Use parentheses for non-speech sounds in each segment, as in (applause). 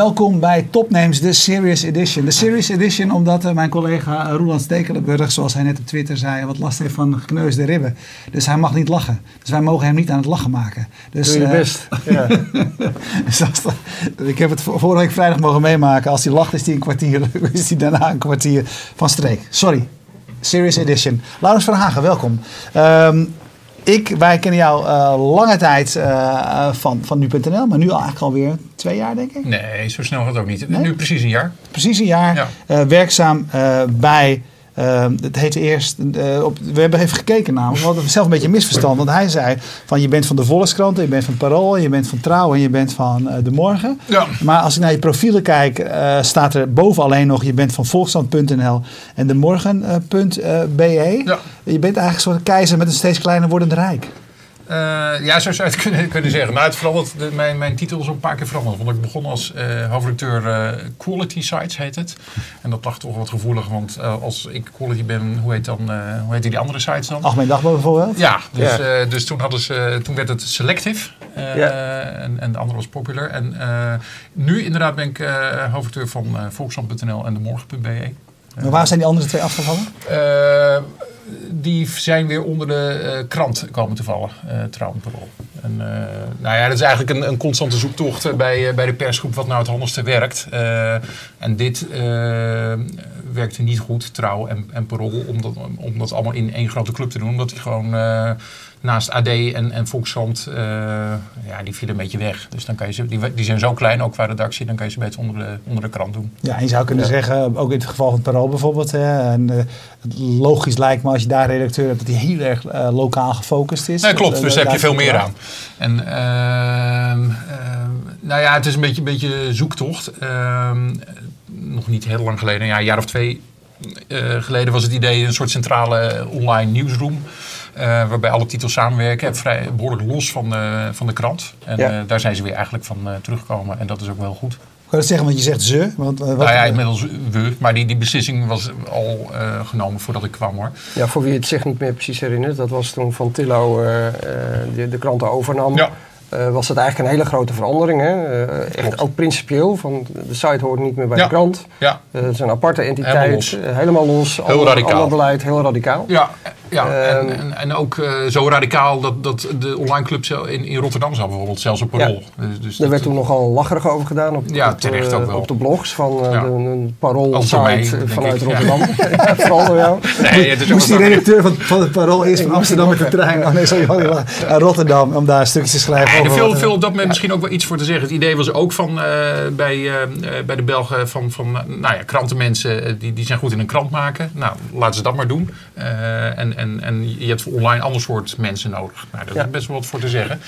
Welkom bij Topnames, de Serious Edition. De Serious Edition omdat uh, mijn collega uh, Roland Stekelenburg, zoals hij net op Twitter zei, wat last heeft van gekneusde ribben. Dus hij mag niet lachen. Dus wij mogen hem niet aan het lachen maken. Dus, Doe je uh, best. (laughs) Ja. dus als dat, ik heb het vorige week vrijdag mogen meemaken. Als hij lacht is hij een kwartier, (laughs) is hij daarna een kwartier van streek. Sorry. Serious Edition. Laurens van Hagen, welkom. Um, ik, wij kennen jou uh, lange tijd uh, van, van nu.nl, maar nu al eigenlijk alweer twee jaar, denk ik. Nee, zo snel gaat het ook niet. Nee? Nu precies een jaar. Precies een jaar. Ja. Werkzaam bij. Het heette eerst. op, we hebben even gekeken namelijk. We hadden zelf een beetje een misverstand. Want hij zei: van je bent van de Volkskrant, je bent van Parool, je bent van Trouw en je bent van De Morgen. Ja. Maar als ik naar je profielen kijk, staat er boven alleen nog: je bent van Volkskrant.nl en De Morgen.be. Ja. Je bent eigenlijk een soort keizer met een steeds kleiner wordend rijk. Uh, ja, zo zou je het (laughs) kunnen, kunnen zeggen. Maar het verandert, de, mijn, mijn titel is ook een paar keer veranderd. Want ik begon als uh, hoofdredacteur uh, Quality Sites, heet het. En dat lag toch wat gevoelig, want als ik quality ben, hoe heet, dan, hoe heet die andere sites dan? Algemeen Dagblad bijvoorbeeld? Ja, dus, ja. dus toen, hadden ze, toen werd het Selective ja. en, en de andere was Popular. En nu inderdaad ben ik hoofdredacteur van Volkskrant.nl en de Morgen.be. Maar waar zijn die andere twee afgevallen? Die zijn weer onder de uh, krant komen te vallen, uh, Trouw en Parool. En, uh, nou ja, dat is eigenlijk een, een constante zoektocht bij, bij de persgroep wat nou het handigste werkt. en dit werkte niet goed, Trouw en, en Parool, om dat, om dat allemaal in één grote club te doen. Omdat die gewoon naast AD en, en Volkskrant, uh, ja, die vielen een beetje weg. Dus dan kan je ze, die, die zijn zo klein, ook qua redactie, dan kan je ze beter onder de, onder de krant doen. Ja, en je zou kunnen ja. zeggen, ook in het geval van het Parool bijvoorbeeld, hè, en, uh, het logisch lijkt me als je daar redacteur hebt, dat hij heel erg uh, lokaal gefocust is. Nee, klopt, dus daar heb je veel meer aan. En nou ja, het is een beetje, een beetje zoektocht. nog niet heel lang geleden, ja, een jaar of twee geleden was het idee een soort centrale online nieuwsroom. Uh, waarbij alle titels samenwerken. Vrij, behoorlijk los van de, van de krant. En ja. uh, daar zijn ze weer eigenlijk van uh, teruggekomen. En dat is ook wel goed. Ik kan het zeggen, want je zegt ze. Want, wat nou ja, inmiddels we. Maar die, die beslissing was al genomen voordat ik kwam hoor. Ja, voor wie het zich niet meer precies herinnert. Dat was toen Van Tillo de, de kranten overnam. Ja. Uh, was het eigenlijk een hele grote verandering. Hè? Uh, echt ook principieel. Van de site hoort niet meer bij ja. de krant. Ja. Uh, het is een aparte entiteit. Helemaal los. helemaal los. Heel ander, radicaal. Ander beleid, heel radicaal. Ja, ja. Ehm, en, en, en ook zo radicaal dat, dat de online club in, in Rotterdam zou bijvoorbeeld, zelfs op Parool. Ja. Dus, dus Daar werd toen nogal lacherig over gedaan op, ja, op, terecht ook wel. op de blogs van Ja. een Parool Ook door mij, site denk vanuit ik, Rotterdam. (laughs) Ja. Vooral door jou. Nee, het is Moest die redacteur van, van het Parool eerst van Amsterdam met de trein oh nee, sorry, naar Rotterdam om daar stukjes te schrijven? Ja, er over viel, veel op dat moment misschien ook wel iets voor te zeggen. Het idee was ook van eh, bij, eh, eh, bij de Belgen van, van eh, nou ja, krantenmensen, eh, die, die zijn goed in een krant maken. Nou, laten ze dat maar doen. Eh, en, en, en je hebt voor online ander soort mensen nodig. Nou, daar Ja. is best wel wat voor te zeggen.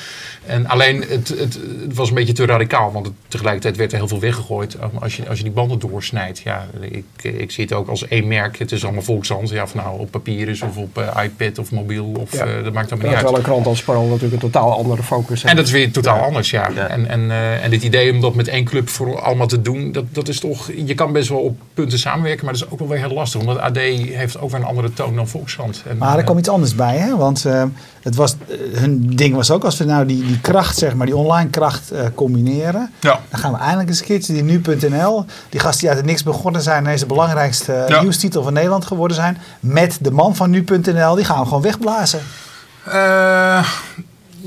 En alleen, het, het, het was een beetje te radicaal, want het- tegelijkertijd werd er heel veel weggegooid. Als je, als je die banden doorsnijdt, ja, ik, ik zie het ook als één merk. Het is allemaal volkshand. Ja, of nou op papier is of op eh, iPad of mobiel, of, Ja. eh, dat maakt allemaal niet Ja, uit. terwijl een krant als Parool natuurlijk een totaal andere focus heeft. En dat is weer totaal anders, ja. Ja. En, en, eh, en dit idee om dat met één club voor allemaal te doen, dat, dat is toch... Je kan best wel op punten samenwerken, maar dat is ook wel weer heel lastig. Omdat AD heeft ook weer een andere toon dan Volkskrant. En, Maar er kwam iets anders bij, hè? want eh, het was, eh, hun ding was ook als we nou die, die kracht, zeg maar, die online kracht eh, combineren. ja. Dan gaan we eindelijk eens een keertje die nu.nl, die gast die uit het niks begonnen zijn, en is de belangrijkste eh, Ja. nieuwstitel van Nederland geworden zijn, met de man van nu.nl, die gaan we gewoon wegblazen.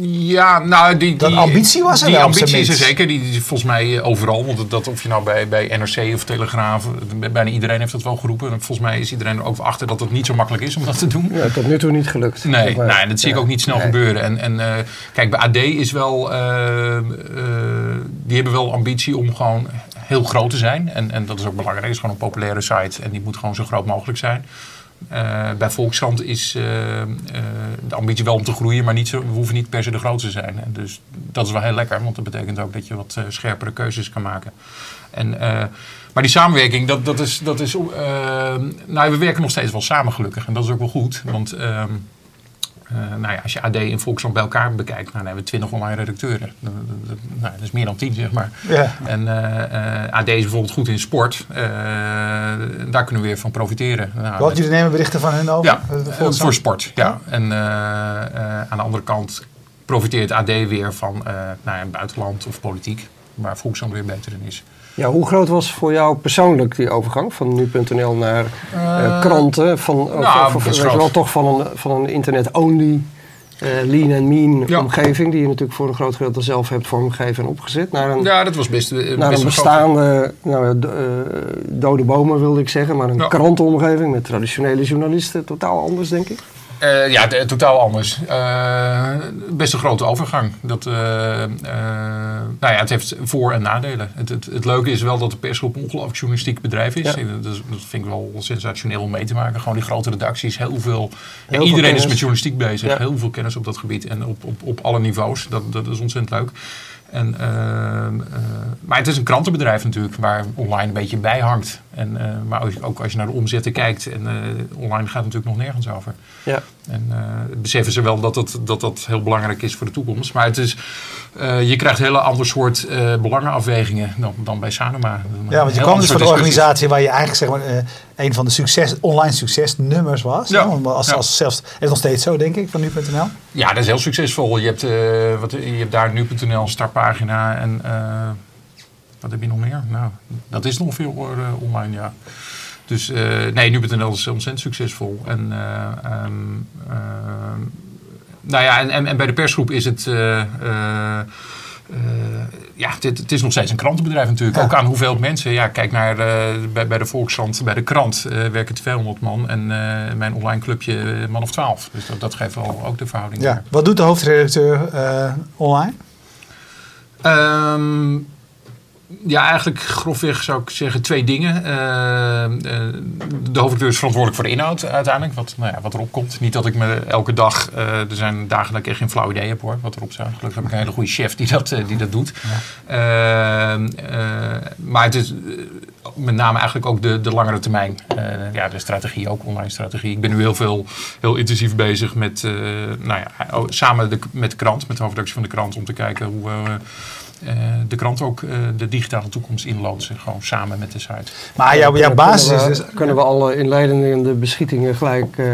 Ja, nou, die, Dat die ambitie was er Die ambitie is er zeker. Die, volgens mij eh, overal. Want dat of je nou bij, bij NRC of Telegraaf, eh, bijna iedereen heeft dat wel geroepen. En volgens mij is iedereen er ook achter dat het niet zo makkelijk is om dat te doen. Ja, tot nu toe niet gelukt. Nee, Maar- nee, dat zie ik ook niet snel Nee. gebeuren. En, en eh, kijk, bij AD is wel. die hebben wel ambitie om gewoon heel groot te zijn. En, en dat is ook belangrijk. Het is gewoon een populaire site en die moet gewoon zo groot mogelijk zijn. Eh, bij Volkskrant is eh, de ambitie wel om te groeien, maar niet zo, we hoeven niet per se de grootste te zijn. Dus dat is wel heel lekker, want dat betekent ook dat je wat scherpere keuzes kan maken. En, maar die samenwerking, dat, dat is. Dat is nou, we werken nog steeds wel samen, gelukkig. En dat is ook wel goed. Want ehm, eh, nou ja, als je AD en Volkskrant bij elkaar bekijkt, nou, dan hebben we twintig online redacteuren. Nou, dat is meer dan tien, zeg maar. Ja. En eh, eh, AD is bijvoorbeeld goed in sport. Eh, daar kunnen we weer van profiteren. Nou, Wat jullie nemen berichten van hun over? ja, Eh, eh, voor sport. Ja. En eh, eh, aan de andere kant profiteert AD weer van eh nou ja, buitenland of politiek, waar Volkskrant weer beter in is. Ja, hoe groot was voor jou persoonlijk die overgang van nu.nl naar eh, kranten? Van, of- nou, of, wel, toch van een, van een internet-only, eh, lean and mean Ja. omgeving, die je natuurlijk voor een groot gedeelte zelf hebt vormgegeven en opgezet, naar een, Ja, dat was best, eh, naar best een bestaande, nou, eh, dode bomen wilde ik zeggen, maar een Ja. krantenomgeving met traditionele journalisten, totaal anders denk ik. Eh, ja, de- totaal anders. Eh, best een grote overgang. Dat, eh, nou ja, het heeft voor- en nadelen. Het, het, het leuke is wel dat de persgroep een ongelooflijk journalistiek bedrijf is. Ja. Dat, vind ik wel sensationeel om mee te maken. Gewoon die grote redacties, heel veel. iedereen is met journalistiek bezig. Ja. Heel veel kennis op dat gebied en op, op, op alle niveaus. Dat, dat is ontzettend leuk. En, eh, eh, maar het is een krantenbedrijf natuurlijk, waar online een beetje bij hangt. En, eh, maar ook- ook als je naar de omzetten kijkt, en eh, online gaat het natuurlijk nog nergens over. Ja. En eh, beseffen ze wel dat dat, dat dat heel belangrijk is voor de toekomst. Maar het is, eh, je krijgt hele ander soort eh, belangenafwegingen dan, dan bij Sanoma. Ja, want je kwam dus van de discussies. organisatie waar je eigenlijk zeg maar, eh, een van de succes, online succesnummers was. Ja. Als, Ja. als zelfs, het is nog steeds zo, denk ik, van nu.nl. Ja, dat is heel succesvol. Je hebt, eh, wat, je hebt daar nu.nl een startpagina en eh, wat heb je nog meer? Nou, dat is nog veel eh, online, ja. Dus eh, nee, nu.nl is ontzettend succesvol. En, eh, ehm, ehm, nou ja, en, en, en bij de persgroep is het... ja, het, het is nog steeds een krantenbedrijf natuurlijk. Ja. Ook aan hoeveel mensen. Ja, kijk naar bij, bij de Volkskrant, bij de krant werken 200 man. En mijn online clubje man of 12. Dus dat, dat geeft wel ook de verhouding. Ja. Wat doet de hoofdredacteur online? Ehm, ja, eigenlijk grofweg zou ik zeggen twee dingen. Eh, eh, de hoofdredacteur is verantwoordelijk voor de inhoud uiteindelijk. Wat, nou ja, wat erop komt. Niet dat ik me elke dag... eh, er zijn dagen dat ik echt geen flauw idee heb hoor. Wat erop staat. Gelukkig heb ik een hele goede chef die dat, die dat doet. Ehm, eh, maar het is... met name eigenlijk ook de, de langere termijn. Ja, de strategie, ook online strategie. Ik ben nu heel veel, heel intensief bezig met, nou ja, oh, samen de, met de krant, met de hoofdredactie van de krant, om te kijken hoe we de krant ook eh, de digitale toekomst inloodsen. Gewoon samen met de site. Maar jouw, jouw Kunnen- basis is kunnen we, dus... Kunnen we alle inleidende beschietingen gelijk eh,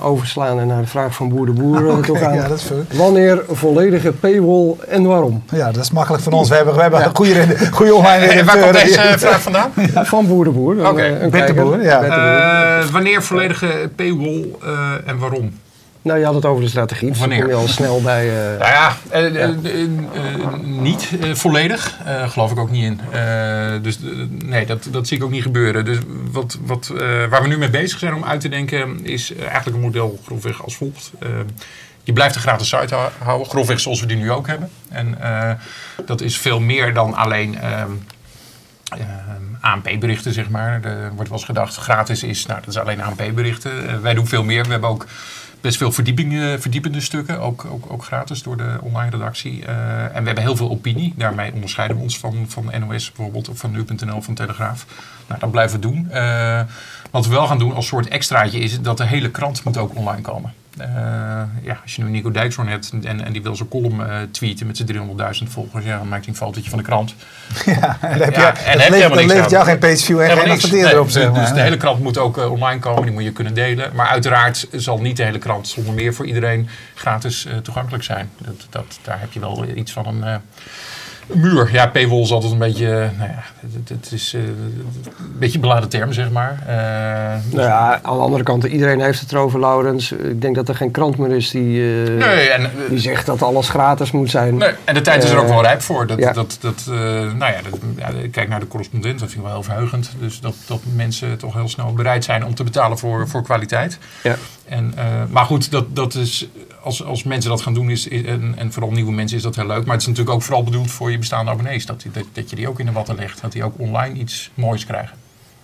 overslaan en naar de vraag van boer de boer eh, Oké, toe gaan? ja, dat is veel. Wanneer volledige paywall en waarom? Ja, dat is makkelijk van ons. We hebben, we hebben een goede, goede online En waar komt deze vraag vandaan? (laughs) Van boer de boer. Oké, eh, kijker. Boer, ja. Eh, wanneer volledige paywall eh, en waarom? Nou, je had het over de strategie. Dus wanneer? kom je al snel bij... eh, Nou ja, eh, eh, niet volledig. Geloof ik ook niet in. Dus nee, dat, dat zie ik ook niet gebeuren. Dus wat, wat, waar we nu mee bezig zijn om uit te denken, is eigenlijk een model grofweg als volgt. Je blijft een gratis site hou- houden, grofweg zoals we die nu ook hebben. En dat is veel meer dan alleen ehm, ehm, ANP-berichten, zeg maar. Er wordt wel eens gedacht, gratis is, nou, dat is alleen ANP-berichten. Wij doen veel meer. We hebben ook best veel verdiepingen, verdiepende stukken, ook, ook, ook gratis door de online redactie. Eh, en we hebben heel veel opinie. Daarmee onderscheiden we ons van, van NOS bijvoorbeeld, of van nu.nl, van Telegraaf. Nou, dat blijven we doen. Eh, wat we wel gaan doen als soort extraatje is dat de hele krant moet ook online komen. Eh, ja, als je nu Nico Dijkshoorn hebt en, en die wil zijn column eh, tweeten met zijn 300.000 volgers, ja, dan maakt hij een fotootje van de krant. (laughs) Ja, en dan heb je, Ja, en dat levert, jou geen pageview en geen adverteerder Nee, op. Zeg dus- maar. Dus de hele krant moet ook eh, online komen, die moet je kunnen delen. Maar uiteraard zal niet de hele krant zonder meer voor iedereen gratis toegankelijk zijn. Dat, dat, daar heb je wel iets van een, een muur. Ja, paywall is altijd een beetje, eh, nou ja, het, het is eh, een beetje een beladen term, zeg maar. Eh, Nou ja, aan de andere kant, iedereen heeft het erover, Laurens. Ik denk dat er geen krant meer is die, nee, en, die zegt dat alles gratis moet zijn. Nee, en de tijd is er ook wel rijp voor. Dat, ja. dat, dat, nou ja, dat, ja, kijk naar de correspondent, dat vind ik wel heel verheugend. Dus dat, dat mensen toch heel snel bereid zijn om te betalen voor, voor kwaliteit. Ja. En, eh, maar goed, dat, dat is, als, als mensen dat gaan doen, is, is- en, en vooral nieuwe mensen, is dat heel leuk. Maar het is natuurlijk ook vooral bedoeld voor je bestaande abonnees. Dat, dat, dat je die ook in de watten legt. Dat die ook online iets moois krijgen.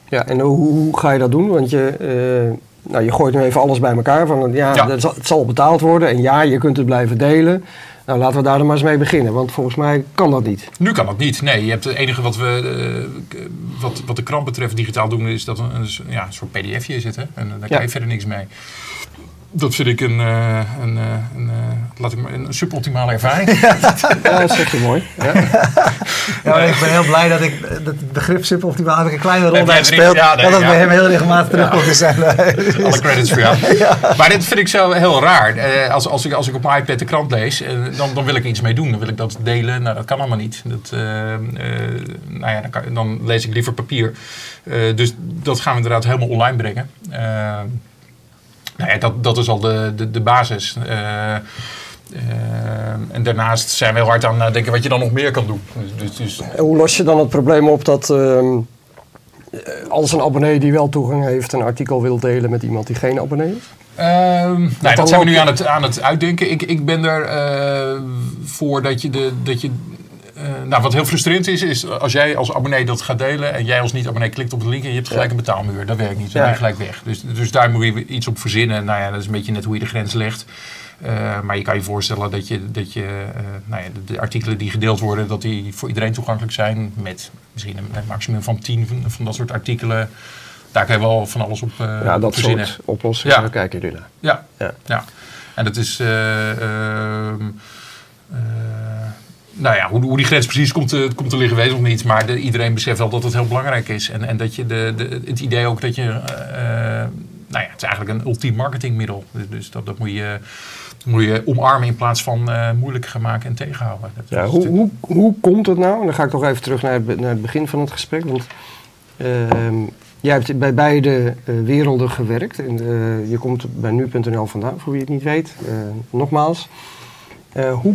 Ja, en hoe, hoe ga je dat doen? Want je, eh, nou, je gooit nu even alles bij elkaar. Van, ja, Ja. dat zal- het zal betaald worden. En ja, je kunt het blijven delen. Nou, laten we daar dan maar eens mee beginnen. Want volgens mij kan dat niet. Nu kan dat niet. Nee, je hebt het enige wat, we, eh, wat, wat de krant betreft digitaal doen, is dat er een, ja, een soort pdfje zit. Hè? En daar kan Ja. je verder niks mee. Dat vind ik een, eh, een, eh, een, eh, laat ik maar, een suboptimale ervaring. Ja, dat zeg je mooi. Ja. Ja, maar ik ben heel blij dat ik dat het begrip suboptimaal heb ik een kleine rol Heb gespeeld. ja, nee, dat ja. bij hem heel regelmatig terugkomt zijn... (laughs) Alle credits voor jou. Maar dit vind ik zo heel raar. Eh, als, als, ik, als ik op mijn iPad de krant lees, dan, dan wil ik er iets mee doen. Dan wil ik dat delen. Nou, dat kan allemaal niet. Dat, nou ja, dan, kan- dan lees ik liever papier. Eh, dus dat gaan we inderdaad helemaal online brengen. Nou ja, dat, dat is al de, de, de basis. Eh, eh, en daarnaast zijn we heel hard aan het denken wat je dan nog meer kan doen. Dus, dus, En hoe los je dan het probleem op dat ehm, eh, als een abonnee die wel toegang heeft een artikel wil delen met iemand die geen abonnee is? Nee, dan dat zijn we nu aan het, aan het uitdenken. Ik, ik ben er voor dat je de. Dat je, nou, wat heel frustrerend is, is als jij als abonnee dat gaat delen en jij als niet-abonnee klikt op de link en je hebt gelijk een betaalmuur. Dat werkt niet. Dan ben je gelijk weg. Dus, dus daar moet je iets op verzinnen. Nou ja, dat is een beetje net hoe je de grens legt. Eh, maar je kan je voorstellen dat je, dat je eh, nou ja, de, de artikelen die gedeeld worden, dat die voor iedereen toegankelijk zijn. Met misschien een, een maximum van 10 van, van dat soort artikelen. Daar kan je wel van alles op eh, ja, dat verzinnen. soort oplossingen, Ja. kijken jullie naar. Ja. Ja. ja. En dat is. eh, ehm, eh, nou ja, hoe, hoe die grens precies komt te, komt te liggen, weet ik nog niet. Maar de- iedereen beseft wel dat het heel belangrijk is. En, en dat je de, de, het idee ook dat je. eh, nou ja, het is eigenlijk een ultiem marketingmiddel. Dus, dus dat, dat moet, je, moet je omarmen in plaats van eh, moeilijk gaan maken en tegenhouden. Dat Ja, hoe, hoe, hoe komt het nou? En dan ga ik toch even terug naar het, naar het begin van het gesprek. Want ehm, jij hebt bij beide eh, werelden gewerkt. En, eh, je komt bij nu.nl vandaan, voor wie het niet weet. Eh, nogmaals. Eh, hoe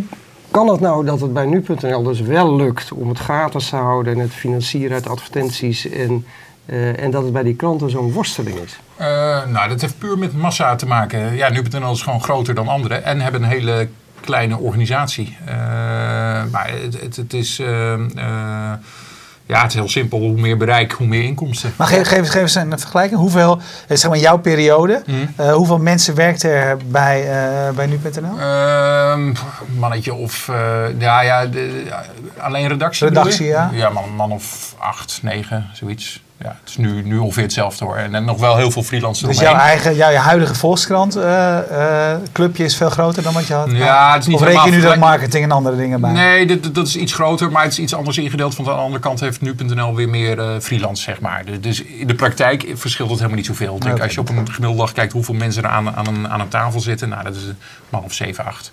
kan het nou dat het bij nu.nl dus wel lukt om het gratis te houden... en het financieren uit advertenties... en, eh, en dat het bij die klanten zo'n worsteling is? Eh, nou, dat heeft puur met massa te maken. Ja, nu.nl is gewoon groter dan anderen en hebben een hele kleine organisatie. Eh, maar het, het, het is, ja, het is heel simpel. Hoe meer bereik, hoe meer inkomsten. Maar geef, geef, geef eens een vergelijking. Hoeveel, eh, zeg maar jouw periode, Mhm. eh, hoeveel mensen werkt er bij, eh, bij nu.nl? Ehm, mannetje of, ja, ja, de, alleen redactie. Redactie, ja. Ja, man, man of acht, negen, zoiets. Ja, het is nu, nu ongeveer hetzelfde hoor. En, en nog wel heel veel freelancers Dus eromheen. jouw eigen, jouw, huidige Volkskrant eh, eh, clubje is veel groter dan wat je had? Ja, het is niet of reken je nu dat marketing en andere dingen bij? Nee, dat, dat is iets groter, maar het is iets anders ingedeeld. Want aan de andere kant heeft nu.nl weer meer eh, freelance, zeg maar. Dus- Dus in de praktijk verschilt het helemaal niet zoveel. Ik denk. Als je op een gemiddelde dag kijkt hoeveel mensen er aan, aan, een, aan een tafel zitten, nou, dat is een man of 7, 8.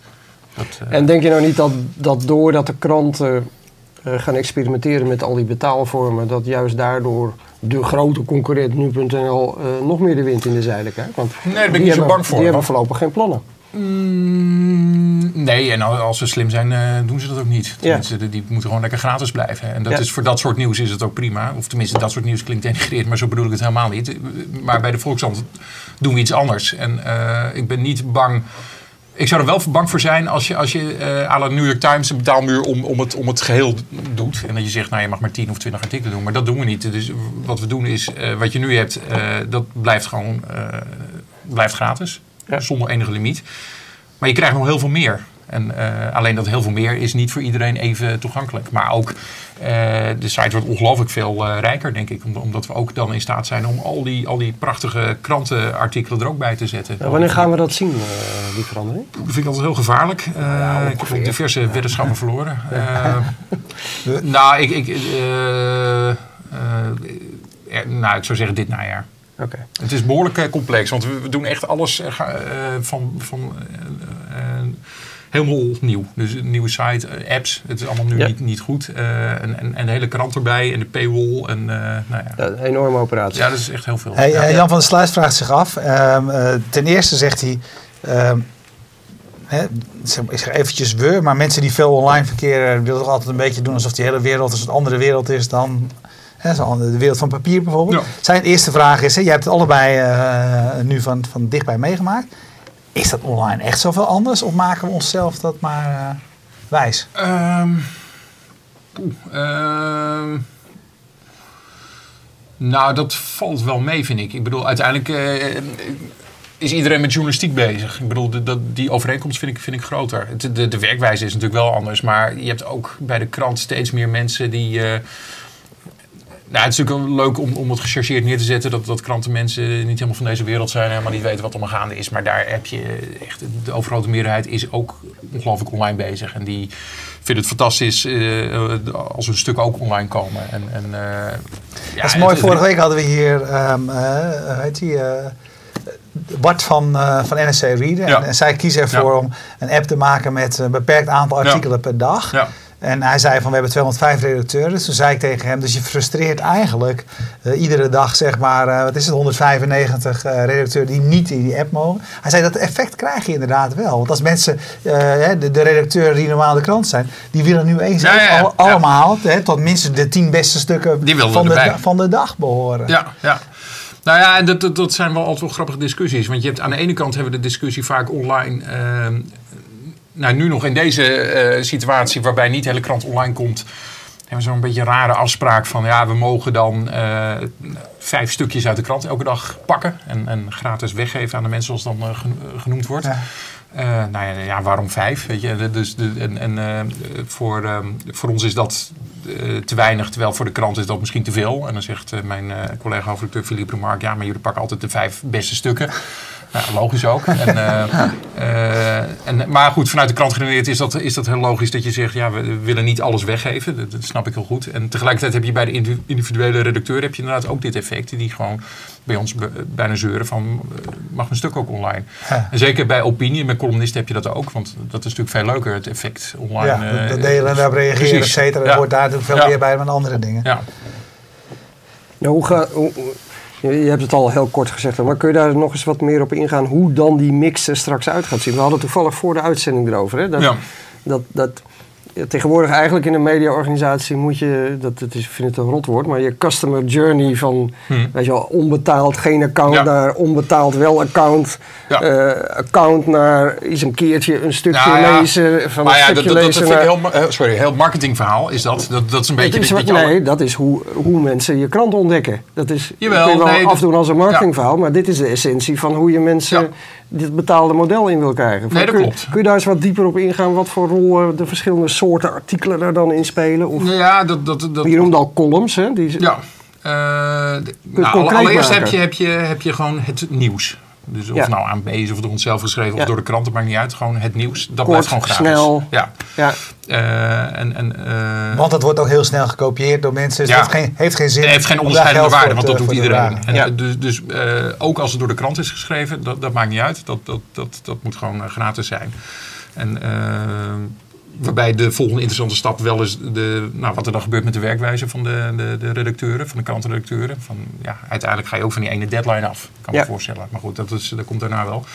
Dat, eh, En denk je nou niet dat, dat doordat de kranten gaan experimenteren met al die betaalvormen, dat juist daardoor de grote concurrent nu.nl eh, nog meer de wind in de zeilen krijgt? Want Nee, daar ben ik niet zo bang voor. Die hebben voorlopig geen plannen. Mm, nee, en als ze slim zijn, eh, doen ze dat ook niet. Ja. Die- die moeten gewoon lekker gratis blijven. En dat Ja. is voor dat soort nieuws is het ook prima. Of tenminste, dat soort nieuws klinkt denigreerd, maar zo bedoel ik het helemaal niet. Maar bij de Volkshand doen we iets anders. En eh, ik ben niet bang. Ik zou er wel bang voor zijn als je, als je à la New York Times een betaalmuur om, om, het, om het geheel doet. En dat je zegt, nou je mag maar 10 of 20 artikelen doen. Maar dat doen we niet. Dus wat we doen is, eh, wat je nu hebt, eh, dat blijft gewoon blijft gratis. Ja. Zonder enige limiet. Maar je krijgt nog heel veel meer. En alleen dat heel veel meer is niet voor iedereen even toegankelijk. Maar ook de site wordt ongelooflijk veel eh, rijker, denk ik. Om- Omdat we ook dan in staat zijn om al die, al die prachtige krantenartikelen er ook bij te zetten. Nou, wanneer gaan we dat zien, eh, die verandering? Dat vind ik altijd heel gevaarlijk. Eh, Ja, ik heb diverse weddenschappen verloren. Eh, (laughs) nou, ik, ik, eh, eh, eh, nou, ik zou zeggen dit najaar. Oké. Het is behoorlijk eh, complex, want we, doen echt alles eh, eh, van, van eh, eh, helemaal nieuw. Dus een nieuwe site, eh, apps, het is allemaal nu Ja. niet, niet goed. Eh, en, en, en de hele krant erbij en de paywall. En, eh, nou ja. Ja, een enorme operatie. ja, dat is echt heel veel. Hey, Ja. Jan van der Sluis vraagt zich af. ehm, eh, ten eerste zegt hij. ehm, hè, zeg maar, ik zeg eventjes we, maar mensen die veel online verkeren willen toch altijd een beetje doen alsof die hele wereld een andere wereld is dan de wereld van papier bijvoorbeeld. Ja. Zijn eerste vraag is: hè, jij hebt het allebei eh, nu van, van dichtbij meegemaakt. Is dat online echt zoveel anders of maken we onszelf dat maar eh, wijs? Poeh, ehm, nou, dat valt wel mee, vind ik. Ik bedoel, uiteindelijk eh, is iedereen met journalistiek bezig. Ik bedoel, die overeenkomst vind ik, vind ik groter. De, de werkwijze is natuurlijk wel anders. Maar je hebt ook bij de krant steeds meer mensen die... eh, Nou, het is natuurlijk leuk om, om het gechargeerd neer te zetten dat, dat krantenmensen niet helemaal van deze wereld zijn helemaal niet weten wat er gaande is. Maar daar heb je echt, de overgrote meerderheid is ook ongelooflijk online bezig. En die vinden het fantastisch eh, als een stuk ook online komen. En, en, uh, ja, dat is mooi. Vorige week hadden we hier, um, uh, heet die, Bart van, uh, van NSC Reader. En, en, zij kiezen ervoor ja. om een app te maken met een beperkt aantal artikelen per dag. En hij zei van we hebben 205 redacteuren. Dus toen zei ik tegen hem, dus je frustreert eigenlijk uh, iedere dag zeg maar, uh, wat is het, 195 uh, redacteuren die niet in die app mogen. Hij zei dat effect krijg je inderdaad wel. Want als mensen, de, de redacteuren die normaal de krant zijn, die willen nu eens ja, ja, al, allemaal hè, tot minstens de 10 beste stukken van de, van de dag behoren. Ja, ja. Nou ja, en dat, dat, dat, zijn wel altijd wel grappige discussies. Want je hebt aan de ene kant hebben we de discussie vaak online nou, nu nog in deze uh, situatie waarbij niet de hele krant online komt, hebben we zo'n beetje een rare afspraak van ja, we mogen dan uh, vijf stukjes uit de krant elke dag pakken en, en gratis weggeven aan de mensen zoals dan uh, genoemd wordt. Ja. Uh, nou ja, ja, waarom vijf? Weet je? Dus de, en en uh, voor, uh, voor ons is dat te weinig, terwijl voor de krant is dat misschien te veel. En dan zegt mijn collega hoofdredacteur Philippe Remarque, ja, maar jullie pakken altijd de vijf beste stukken. Ja, logisch ook. En, uh, (laughs) en, maar goed, vanuit de krant genereerd is dat, is dat heel logisch dat je zegt, ja, we willen niet alles weggeven. Dat, dat, snap ik heel goed. En tegelijkertijd heb je bij de individuele redacteur heb je inderdaad ook dit effect. Die gewoon bij ons bijna zeuren van, eh, mag een stuk ook online? En zeker bij opinie, met columnisten heb je dat ook. Want dat is natuurlijk veel leuker, het effect online. Ja, dat delen en daarop reageren, et cetera. Dat hoort daar natuurlijk veel meer bij dan andere dingen. Ja. Nou, hoe, ga, hoe, je hebt het al heel kort gezegd, maar kun je daar nog eens wat meer op ingaan hoe dan die mix er straks uit gaat zien? We hadden toevallig voor de uitzending erover. Hè? Dat, ja. dat, dat, tegenwoordig eigenlijk in een mediaorganisatie moet je, dat het is, ik vind het een rotwoord, maar je customer journey van, hmm. weet je wel, onbetaald geen account naar onbetaald wel account, ja. uh, account naar eens een keertje een stukje ja, lezen van maar een stukje dat, dat, lezen. Dat vind ik heel, sorry, heel marketingverhaal is dat. Dat, dat is een beetje... Is nee, dat is hoe, hoe mensen je krant ontdekken. Dat is, Jawel, kun je wel nee, afdoen als een marketingverhaal, maar dit is de essentie van hoe je mensen dit betaalde model in wil krijgen. Nee, dat kun, klopt. Kun je daar eens wat dieper op ingaan wat voor rol de verschillende soorten artikelen daar dan in spelen? Of, ja, dat, dat, dat, je noemt al columns, hè? Die, ja. Uh, nou, allereerst heb je, heb, je, heb je gewoon het nieuws. Dus of ja. nou aan B is of door onszelf geschreven of door de kranten, maakt niet uit. Gewoon het nieuws. Dat Kort, blijft gewoon gratis. snel. Ja. ja. Uh, en, en, uh, want het wordt ook heel snel gekopieerd door mensen. Dus ja. dat geen, heeft geen zin. Het heeft geen onderscheidende waarde, want dat doet iedereen. En ja. Dus, dus uh, ook als het door de krant is geschreven, dat, dat maakt niet uit. Dat, dat, dat, dat moet gewoon gratis zijn. En Waarbij de volgende interessante stap wel is de, nou, wat er dan gebeurt met de werkwijze van de, de, de redacteuren, van de krantenredacteuren. Van, ja, uiteindelijk ga je ook van die ene deadline af, kan ik me voorstellen. Maar goed, dat, is, dat komt daarna wel.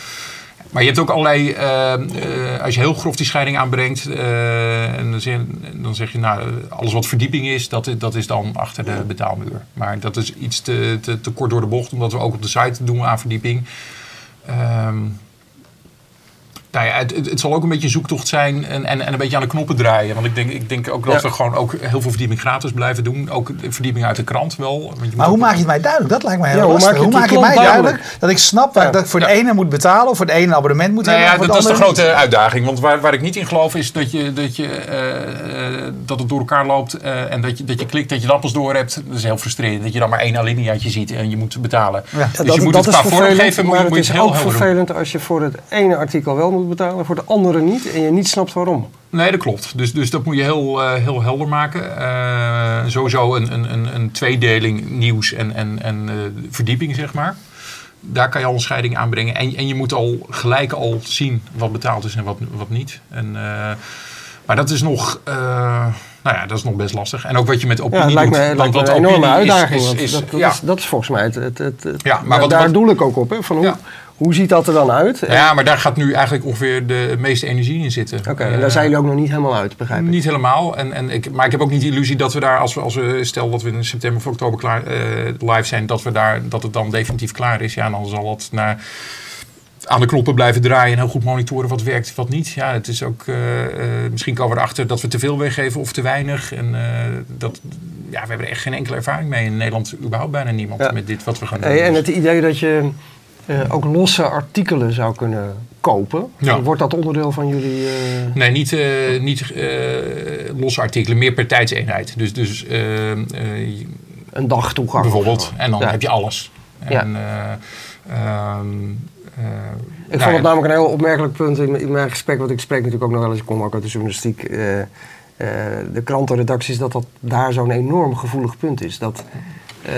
Maar je hebt ook allerlei, uh, uh, als je heel grof die scheiding aanbrengt, uh, en dan zeg, dan zeg, je, nou, alles wat verdieping is, dat, dat is dan achter de betaalmuur. Maar dat is iets te, te, te kort door de bocht, omdat we ook op de site doen aan verdieping. Um, nou ja, het, het, zal ook een beetje een zoektocht zijn en, en, en een beetje aan de knoppen draaien. Want ik denk, ik denk ook dat we gewoon ook heel veel verdieping gratis blijven doen. Ook verdieping uit de krant wel. Want je maar hoe maak je het mij duidelijk? Dat lijkt mij heel ja, lastig. Hoe maak je, hoe maak je mij duidelijk? Dat ik snap ja. dat ik voor de ene moet betalen of voor de ene een abonnement moet nou hebben. Ja, dat, is de grote niet. uitdaging. Want waar, waar ik niet in geloof is dat, je, dat, je, uh, dat het door elkaar loopt uh, en dat je, dat je klikt, dat je de appels door hebt. Dat is heel frustrerend. Dat je dan maar één alineaatje ziet en je moet betalen. Ja. Dus dat, je moet dat het qua vormgeven maar moet, het is heel ook vervelend als je voor het ene artikel wel moet betalen, voor de andere andere niet en je niet snapt waarom. Nee, dat klopt. Dus, dus dat moet je heel, uh, heel helder maken. Uh, sowieso een, een, een tweedeling nieuws en, en, en uh, verdieping, zeg maar. Daar kan je al een scheiding aanbrengen. En, en je moet al gelijk al zien wat betaald is en wat, wat niet. En, maar dat is nog... Nou ja, dat is nog best lastig. En ook wat je met opinie ja, lijkt me, doet. Lijkt want een enorme uitdaging. Is, is, is, dat, ja. is, dat, is, volgens mij het... het, het, het ja, maar wat, daar wat, doel ik ook op. Hè, van hoe, ja. Hoe ziet dat er dan uit? Ja, maar daar gaat nu eigenlijk ongeveer de meeste energie in zitten. Oké, okay, en daar zijn jullie ook nog niet helemaal uit, begrijp ik? Niet helemaal. En, en ik, maar ik heb ook niet de illusie dat we daar, als we, als we stel dat we in september of oktober klaar, uh, live zijn, dat, we daar, dat het dan definitief klaar is. Ja, dan zal het naar aan de knoppen blijven draaien en heel goed monitoren wat werkt, wat niet. Ja, het is ook, uh, misschien komen we erachter dat we te veel weggeven of te weinig. En uh, dat, ja, we hebben er echt geen enkele ervaring mee. In Nederland überhaupt bijna niemand ja. met dit wat we gaan doen. Hey, en het idee dat je ook losse artikelen zou kunnen kopen. Ja. Wordt dat onderdeel van jullie... Uh... Nee, niet, uh, niet losse artikelen, meer per tijdseenheid. Dus, dus een dag toegang. Bijvoorbeeld. En dan Ja. heb je alles. Ja. En, eh, ehm, eh, Ik nou vond het ja, namelijk een heel opmerkelijk punt in, in mijn gesprek, want ik spreek natuurlijk ook nog wel eens, ik kom ook uit de journalistiek, eh, eh, de krantenredacties, dat dat daar zo'n enorm gevoelig punt is. Dat, eh,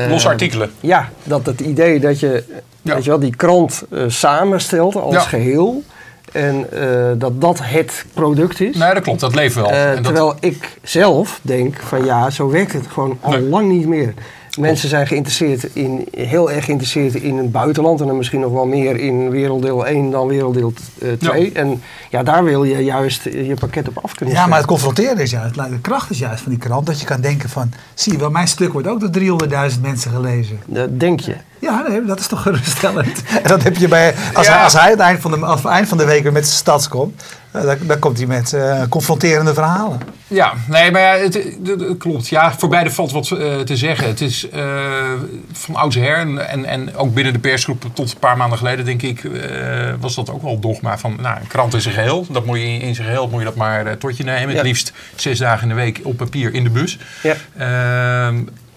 Losse artikelen. Ja, dat het idee dat je, Ja. weet je wel, die krant eh, samenstelt als Ja. geheel en eh, dat dat het product is. Nee, dat klopt. Dat leeft wel. Eh, En dat- terwijl ik zelf denk van ja, zo werkt het gewoon al Nee. lang niet meer. Mensen zijn geïnteresseerd in, heel erg geïnteresseerd in het buitenland en dan misschien nog wel meer in werelddeel 1 dan werelddeel eh, 2. En ja, daar wil je juist je pakket op af kunnen Ja, maar het confronteren is juist, de kracht is juist van die krant, dat je kan denken van, zie je wel, mijn stuk wordt ook door 300.000 mensen gelezen. Dat denk je. Ja, nee, dat is toch geruststellend. (laughs) En dat heb je bij, als, Ja. hij, als hij het eind van de, als het eind van de week weer met zijn stads komt, eh, dan, dan komt hij met eh, confronterende verhalen. Ja, nee, maar ja, het, het- het klopt. Ja, voor beide valt wat eh, te zeggen. Het is van oudsher en, en, en ook binnen de persgroep tot een paar maanden geleden, denk ik, was dat ook wel dogma van, nou, een krant in zijn geheel. Dat moet je in, in zijn geheel moet je dat maar tot je nemen. Ja. Het liefst zes dagen in de week op papier in de bus. Ja.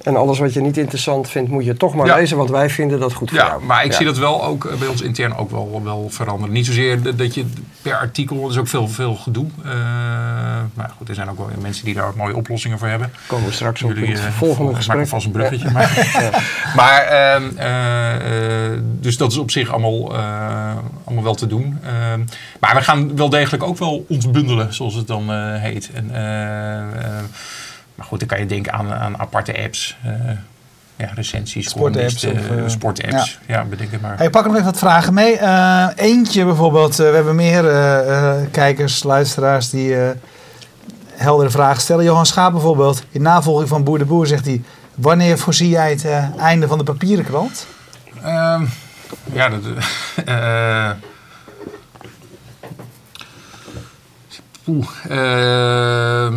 En alles wat je niet interessant vindt, moet je toch maar Ja. lezen, want wij vinden dat goed voor Ja, jou. maar ik Ja. zie dat wel ook eh, bij ons intern ook wel, wel veranderen. Niet zozeer dat- je per artikel, er is ook veel, veel gedoe. Eh, maar goed, er zijn ook wel mensen die daar mooie oplossingen voor hebben. Komen we straks op in Jullie het eh, volgende maken gesprek. vast een bruggetje. Maar, (laughs) maar ehm, eh, eh, dus dat is op zich allemaal, allemaal wel te doen. Ehm, maar we gaan wel degelijk ook wel ons bundelen, zoals het dan heet. En, maar goed, dan kan je denken aan, aan aparte apps. eh, ja, recensies, Sportapps eh, sportapps. Ja. bedenk het maar. Hey, pak nog even wat vragen mee. Eentje bijvoorbeeld, we hebben meer kijkers, luisteraars die heldere vragen stellen. Johan Schaap bijvoorbeeld, in navolging van Boer de Boer zegt hij... Wanneer voorzie jij het einde van de papieren krant? Ehm, ja, dat. (laughs) eh Oeh, eh,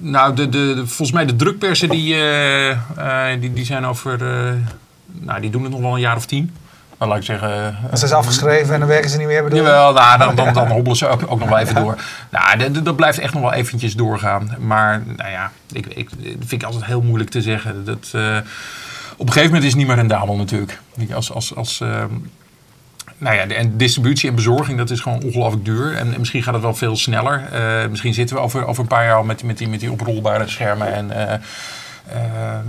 nou, de, de, de- volgens mij de drukpersen die, eh, eh, die, die zijn over. eh, nou, die doen het nog wel een jaar of tien. Maar laat ik zeggen. zijn ze afgeschreven en dan werken ze niet meer. bedoel? Jawel, nou, dan, dan, dan (laughs) hobbelen ze ook, ook nog wel even door. Nou, dat- blijft echt nog wel eventjes doorgaan. Maar nou ja, ik, ik, dat vind ik altijd heel moeilijk te zeggen. Dat, op een gegeven moment is het niet meer rendabel natuurlijk. Als, als, als, nou ja, de, en distributie en bezorging, dat is gewoon ongelooflijk duur. En, en misschien gaat het wel veel sneller. Eh, misschien zitten we over, over een paar jaar al met, met, die, met die oprolbare schermen. En eh, ehm,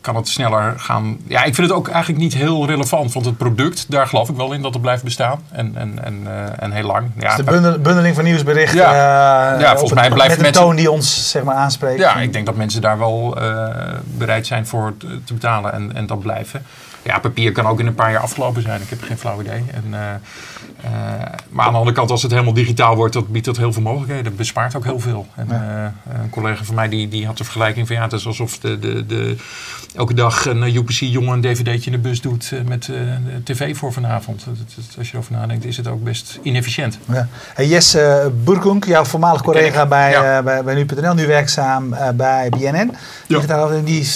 kan het sneller gaan. Ja, ik vind het ook eigenlijk niet heel relevant. Want het product, daar geloof ik wel in dat het blijft bestaan. En, en, en, eh, en heel lang. Ja, Dus de bundel- bundeling van nieuwsberichten. Ja. eh, Ja, volgens mij het- blijven Met een mensen- toon die ons zeg maar aanspreekt. Ja, ik denk dat mensen daar wel eh, bereid zijn voor te, te betalen en, en dat blijven. Ja, papier kan ook in een paar jaar afgelopen zijn. Ik heb geen flauw idee. En, eh, eh, maar aan de andere kant, als het helemaal digitaal wordt, dat biedt dat heel veel mogelijkheden. Dat bespaart ook heel veel. En, eh, een collega van mij die, die had de vergelijking van ja, het is alsof de, de, de, elke dag een eh, UPC jongen een dvd'tje in de bus doet met tv voor vanavond. Dat- dat- als je erover nadenkt, is het ook best inefficiënt. Ja. Hey, Jesse Burkunk, jouw voormalig collega bij, ja. bij, bij Nu.nl, nu werkzaam bij BNN. Die, Ja. daarover- die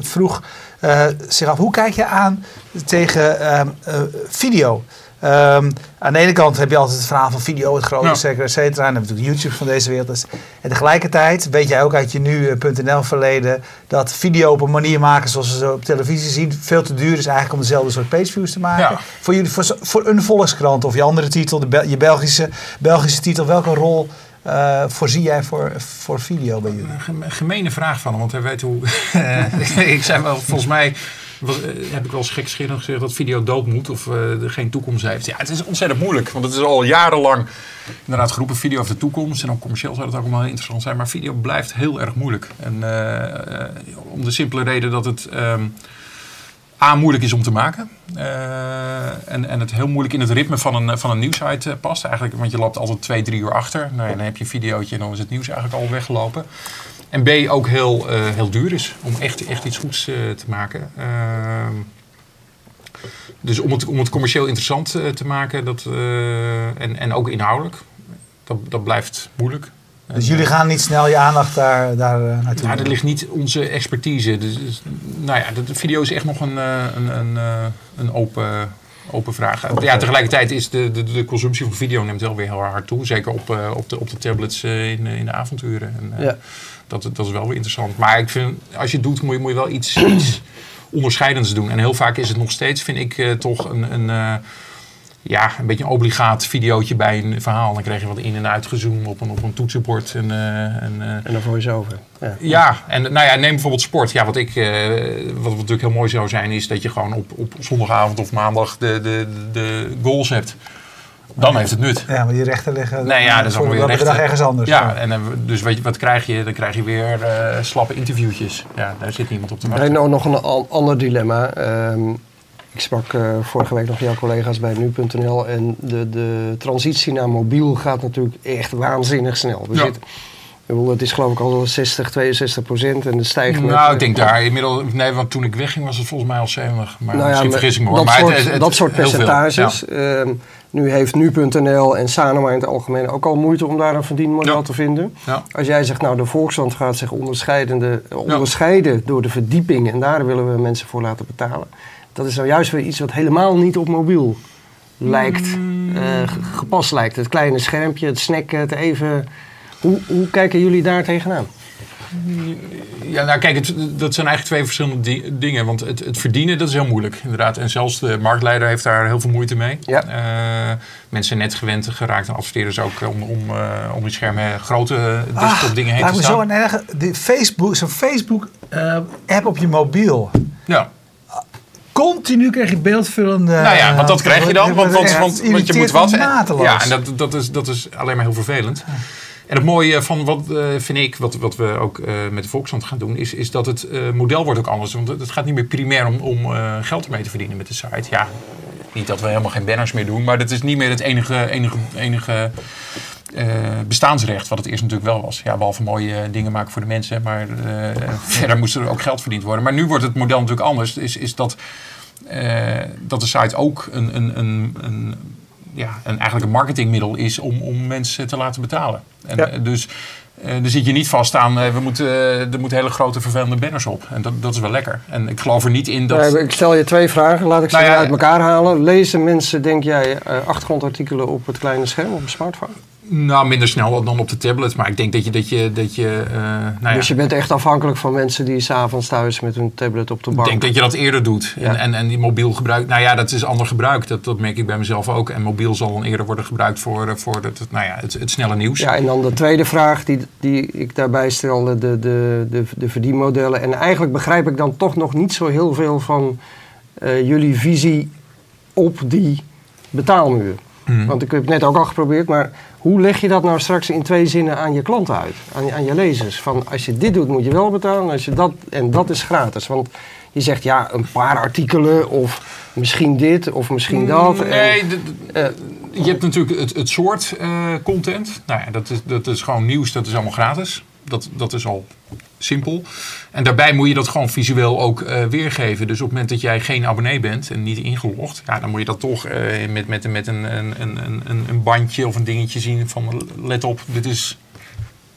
vroeg eh, zich af, hoe kijk je aan tegen ehm, eh, video? Ehm, aan de ene kant heb je altijd het verhaal van video, het grote Ja. et cetera. En dan natuurlijk YouTube van deze wereld. Dus- En tegelijkertijd weet jij ook uit je nu.nl verleden dat video op een manier maken zoals we ze op televisie zien veel te duur is eigenlijk om dezelfde soort pageviews te maken. Ja. Voor, jullie, voor, voor een volkskrant of je andere titel, de Bel- je Belgische, Belgische titel, welke rol eh, voorzie jij voor, voor video bij jullie? Een geme- gemene vraag van hem, want hij weet hoe. (laughs) ik zei wel, volgens mij eh, heb ik wel eens gekscherend gezegd dat video dood moet of eh, geen toekomst heeft. Ja, het is ontzettend moeilijk, want het is al jarenlang inderdaad geroepen video heeft de toekomst. En ook commercieel zou het ook allemaal interessant zijn, maar video blijft heel erg moeilijk. En om de simpele reden dat het. ehm, A, moeilijk is om te maken. Eh, en, en het heel moeilijk in het ritme van een, van een nieuwsite eh, past. Eigenlijk, want je loopt altijd twee, drie uur achter. Nou dan heb je een videootje en dan is het nieuws eigenlijk al weggelopen. En B, ook heel, eh, heel duur is om echt, echt iets goeds te maken. Ehm, dus om het, om het commercieel interessant te maken dat, en, en ook inhoudelijk, dat, dat blijft moeilijk. Dus jullie gaan niet snel je aandacht daar, daar eh, naartoe. Ja, dat ligt niet onze expertise. Dus, dus, nou ja, de, de video is echt nog een, eh, een, een, eh, een open, Open vraag. Ja, tegelijkertijd is de, de, de consumptie van video neemt wel weer heel hard toe. Zeker op, eh, op, de, op de tablets in, in de avonturen. En, eh, Ja. dat, dat is wel weer interessant. Maar ik vind, als je het doet, moet je, moet je wel iets, iets onderscheidends doen. En heel vaak is het nog steeds, vind ik, eh, toch een, een, eh, ja, een beetje een obligaat videootje bij een verhaal. Dan krijg je wat in- en uitgezoomd op een, op een toetsenbord. En, eh, en, eh, En dan voice-over. Ja. ja, en nou ja, neem bijvoorbeeld sport. Ja, wat, ik, eh, wat natuurlijk heel mooi zou zijn, is dat je gewoon op, op zondagavond of maandag de, de, de goals hebt. Dan heeft het nut. Ja, maar die rechten liggen Nee, ja, dat is voor rechten. dag ergens anders. Ja, en dus weet je, wat krijg je? Dan krijg je weer eh, slappe interviewtjes. Ja, daar zit niemand op te Nee, wachten. nou, nog een an- ander dilemma. Ehm, ik sprak eh, vorige week nog jouw collega's bij nu.nl en de, de transitie naar mobiel gaat natuurlijk echt waanzinnig snel. We Ja. zitten, het is geloof ik al 60, 62 procent en de stijgt met... Nou, ik denk daar inmiddels... Nee, want toen ik wegging was het volgens mij al 70. Maar Nou ja, misschien maar vergis ik me hoor. dat, maar soort, het- het- dat soort veel. percentages. Ehm, nu heeft nu.nl en Sanoma in het algemeen ook al moeite om daar een verdienmodel Ja. te vinden. Als jij zegt, nou de Volkskrant gaat zich onderscheidende, onderscheiden door de verdieping en daar willen we mensen voor laten betalen. Dat is nou juist weer iets wat helemaal niet op mobiel lijkt, Mm. eh, ge- gepast lijkt. Het kleine schermpje, het snacken, het even... Hoe, hoe kijken jullie daar tegenaan? Ja, nou kijk, het, dat zijn eigenlijk twee verschillende di- dingen. Want het, het verdienen, dat is heel moeilijk, inderdaad. En zelfs de marktleider heeft daar heel veel moeite mee. Ja. Eh, mensen zijn net gewend geraakt en adverteerders ook om, om, eh, om die schermen grote desktop dingen heen te me zo staan. een erge, de Facebook, zo'n Facebook eh, app op je mobiel. Ja. Continu krijg je beeldvullende. Nou ja, want dat krijg je dan. Want, want, want, want je moet wat. ja, en dat, dat, is, dat is alleen maar heel vervelend. En het mooie van wat eh, vind ik, wat, wat we ook eh, met de Volkskrant gaan doen, is, is dat het eh, model wordt ook anders. Want het gaat niet meer primair om, om eh, geld ermee te verdienen met de site. Ja, niet dat we helemaal geen banners meer doen, maar dat is niet meer het enige, enige, enige eh, bestaansrecht, wat het eerst natuurlijk wel was. Ja, behalve mooie eh, dingen maken voor de mensen, maar eh, (laughs) verder moest er ook geld verdiend worden. Maar nu wordt het model natuurlijk anders. Is, is dat, eh, dat de site ook een, een, een, een, ja, een, eigenlijk een marketingmiddel is om, om mensen te laten betalen. En, Ja. eh, Dus eh dan zit je niet vast aan, eh, we moeten, eh, er moeten hele grote vervelende banners op. En dat, dat is wel lekker. En ik geloof er niet in dat... Ik stel je twee vragen, laat ik ze Nou ja, uit elkaar halen. Lezen mensen, denk jij, eh, achtergrondartikelen op het kleine scherm, op een smartphone? Nou, minder snel dan op de tablet. Maar ik denk dat je... Dat je, dat je eh, nou ja, Dus je bent echt afhankelijk van mensen die s'avonds thuis met hun tablet op de Ik bank... denk dat je dat eerder doet. Ja. En, en, en die mobiel gebruik, nou ja, dat is ander gebruik. Dat, dat merk ik bij mezelf ook. En mobiel zal dan eerder worden gebruikt voor, eh, voor het, het- nou ja, het, het snelle nieuws. Ja, en dan de tweede vraag die, die ik daarbij stelde, de, de, de, de verdienmodellen. En eigenlijk begrijp ik dan toch nog niet zo heel veel van eh, jullie visie op die betaalmuur. Hmm. Want ik heb het net ook al geprobeerd, maar hoe leg je dat nou straks in twee zinnen aan je klanten uit? Aan, je- aan je lezers? Van als je dit doet moet je wel betalen, als je dat, en dat is gratis. Want je zegt ja, een paar artikelen of misschien dit of misschien dat. En, Nee, de- eh, je hebt natuurlijk het, het soort eh, content. Nou ja, dat is, dat is gewoon nieuws, dat is allemaal gratis. Dat, dat is al simpel. En daarbij moet je dat gewoon visueel ook eh, weergeven. Dus op het moment dat jij geen abonnee bent en niet ingelogd, ja, dan moet je dat toch eh, met, met, met een, een, een, een, een bandje of een dingetje zien van let op, dit is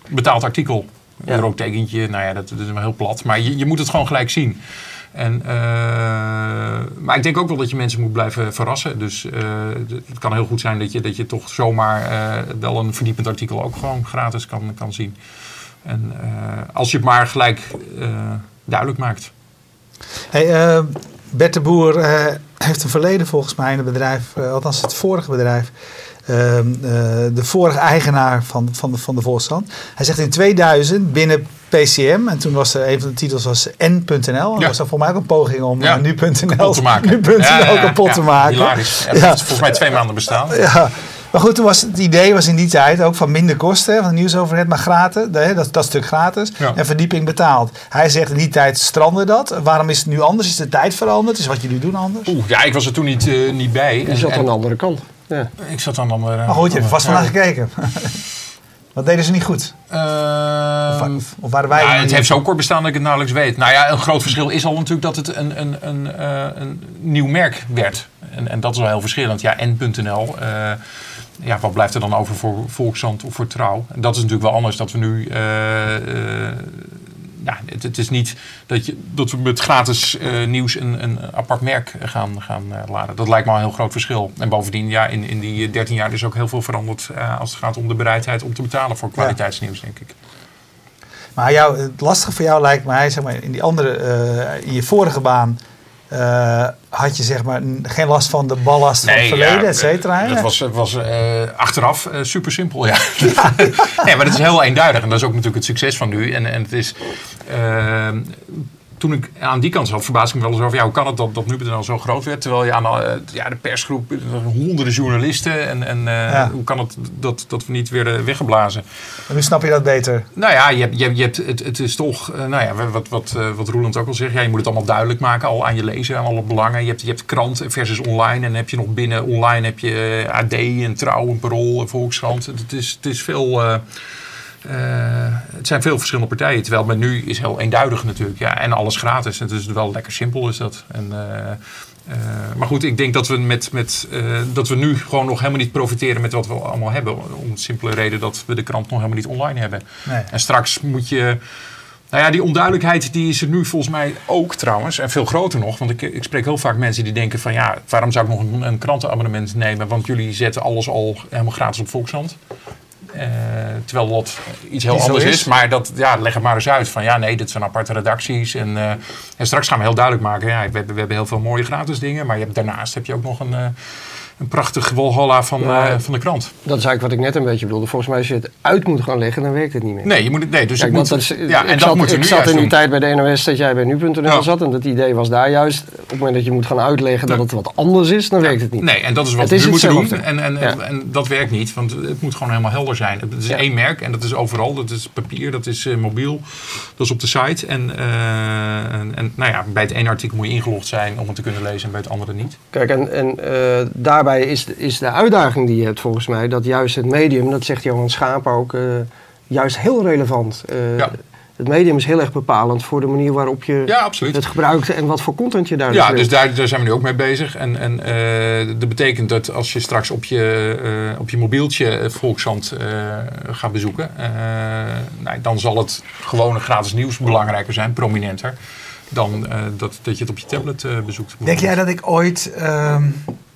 betaald artikel. Ja. Een rooktekentje, nou ja, dat, dat is wel heel plat. Maar je, je moet het gewoon gelijk zien. En, eh, maar ik denk ook wel dat je mensen moet blijven verrassen. Dus het kan heel goed zijn dat je, dat je toch zomaar wel een verdiepend artikel ook gewoon gratis kan, kan zien. En eh, als je het maar gelijk eh, duidelijk maakt. Hey, eh, Bert de Boer heeft een verleden volgens mij in het bedrijf, althans het vorige bedrijf. Ehm, eh, de vorige eigenaar van, van, de, van de Volkskrant. Hij zegt in 2000 binnen PCM, en toen was er een van de titels was N.nl. En Ja. dat was dan voor mij ook een poging om Ja. nu.nl Kapot te maken. (laughs) nu.nl Ja, ja, ja. kapot te maken. Hilarisch. Ja, dat volgens mij twee maanden bestaan. Ja, maar goed, toen was het idee was in die tijd ook van minder kosten van de nieuwsoverheid, maar gratis, hè, dat, dat stuk gratis Ja. en verdieping betaald. Hij zegt in die tijd strandde dat. Waarom is het nu anders? Is de tijd veranderd? Is wat jullie doen anders? Oeh, ja, ik was er toen niet, eh, niet bij. je En- zat en- aan de andere kant. Ja. ik zat aan de andere... Maar goed, je hebt er vast Ja. van naar gekeken. (laughs) wat deden ze niet goed? Ehm, Of, of waren wij Nou, het heeft zo kort bestaan dat ik het nauwelijks weet. Nou ja, een groot verschil is al natuurlijk dat het een, een, een, eh, een nieuw merk werd. En, en dat is wel heel verschillend. Ja, N.nl. eh, ja, wat blijft er dan over voor Volkskrant of voor Trouw? En dat is natuurlijk wel anders dat we nu eh, eh, nou, het, het is niet dat, je, dat we met gratis eh, nieuws een, een apart merk gaan, gaan laden. Dat lijkt me al een heel groot verschil. En bovendien, ja, in, in die 13 jaar is ook heel veel veranderd als het gaat om de bereidheid om te betalen voor kwaliteitsnieuws, denk ik. Maar jou, het lastige voor jou lijkt mij, zeg maar, in die andere, in je vorige baan eh, had je zeg maar geen last van de ballast van het verleden, ja, et cetera. Dat was, was eh, achteraf eh, super simpel, ja. (laughs) nee, maar het is heel eenduidig. En dat is ook natuurlijk het succes van nu. En, en het is... eh, toen ik aan die kant zat, verbaasde ik me wel eens over... Ja, hoe kan het dat, dat nu.nl zo groot werd? Terwijl je aan de, ja, de persgroep, er honderden journalisten... en, en eh, Ja. hoe kan het dat, dat we niet werden weggeblazen? En nu snap je dat beter. Nou ja, je hebt, je je hebt, het, het is toch, eh, nou ja, wat, wat, eh, wat Roeland ook al zegt, ja, je moet het allemaal duidelijk maken, al aan je lezer, aan alle belangen. Je hebt, je hebt krant versus online en dan heb je nog binnen online heb je eh, AD en Trouw en Parool en Volkskrant. Het is, het is veel, eh, eh, het zijn veel verschillende partijen, terwijl met nu is heel eenduidig natuurlijk, ja, en alles gratis. Het is wel lekker simpel is dat. En, eh, eh, maar goed, ik denk dat we, met, met, eh, dat we nu gewoon nog helemaal niet profiteren met wat we allemaal hebben. Om de simpele reden dat we de krant nog helemaal niet online hebben. Nee. En straks moet je. Nou ja, die onduidelijkheid die is er nu volgens mij ook trouwens. En veel groter nog. Want ik, ik spreek heel vaak mensen die denken van ja, waarom zou ik nog een, een krantenabonnement nemen? Want jullie zetten alles al helemaal gratis op Volkshand. Eh, terwijl dat iets heel anders is. is. Maar dat, ja, leg het maar eens uit. Van ja, nee, dit zijn aparte redacties. En, eh, en straks gaan we heel duidelijk maken. Ja, we, hebben, we hebben heel veel mooie gratis dingen. Maar je hebt, daarnaast heb je ook nog een, eh, een prachtig walhalla van, Ja. eh, van de krant. Dat is eigenlijk wat ik net een beetje bedoelde. Volgens mij als je het uit moet gaan leggen, dan werkt het niet meer. Nee, je moet het, nee dus Kijk, moet, dat is- ja, ik en dat zat, moeten we ik nu zat in die tijd bij de NOS dat jij bij nu.nl Ja. zat. En dat idee was daar juist. Op het moment dat je moet gaan uitleggen dat het wat anders is, dan werkt het niet. Nee, en dat is wat Het we is nu moeten doen. En, en, en dat werkt niet, want het moet gewoon helemaal helder zijn. Het is één merk en dat is overal. Dat is papier, dat is eh, mobiel, dat is op de site. En, eh, en, en nou ja, bij het ene artikel moet je ingelogd zijn om het te kunnen lezen en bij het andere niet. Kijk, en, en eh, daarbij is, de- is de uitdaging die je hebt volgens mij, dat juist het medium, dat zegt Johan Schaap ook, eh, juist heel relevant. Eh, Ja. Het medium is heel erg bepalend voor de manier waarop je Ja, absoluut. het gebruikt en wat voor content je daar Ja, wil. dus daar, daar zijn we nu ook mee bezig. En, en eh, dat betekent dat als je straks op je, eh, op je mobieltje Volkshand eh, gaat bezoeken, eh, nou, dan zal het gewone gratis nieuws belangrijker zijn, prominenter, dan eh, dat, dat je het op je tablet bezoekt. Denk jij dat ik ooit, ehm,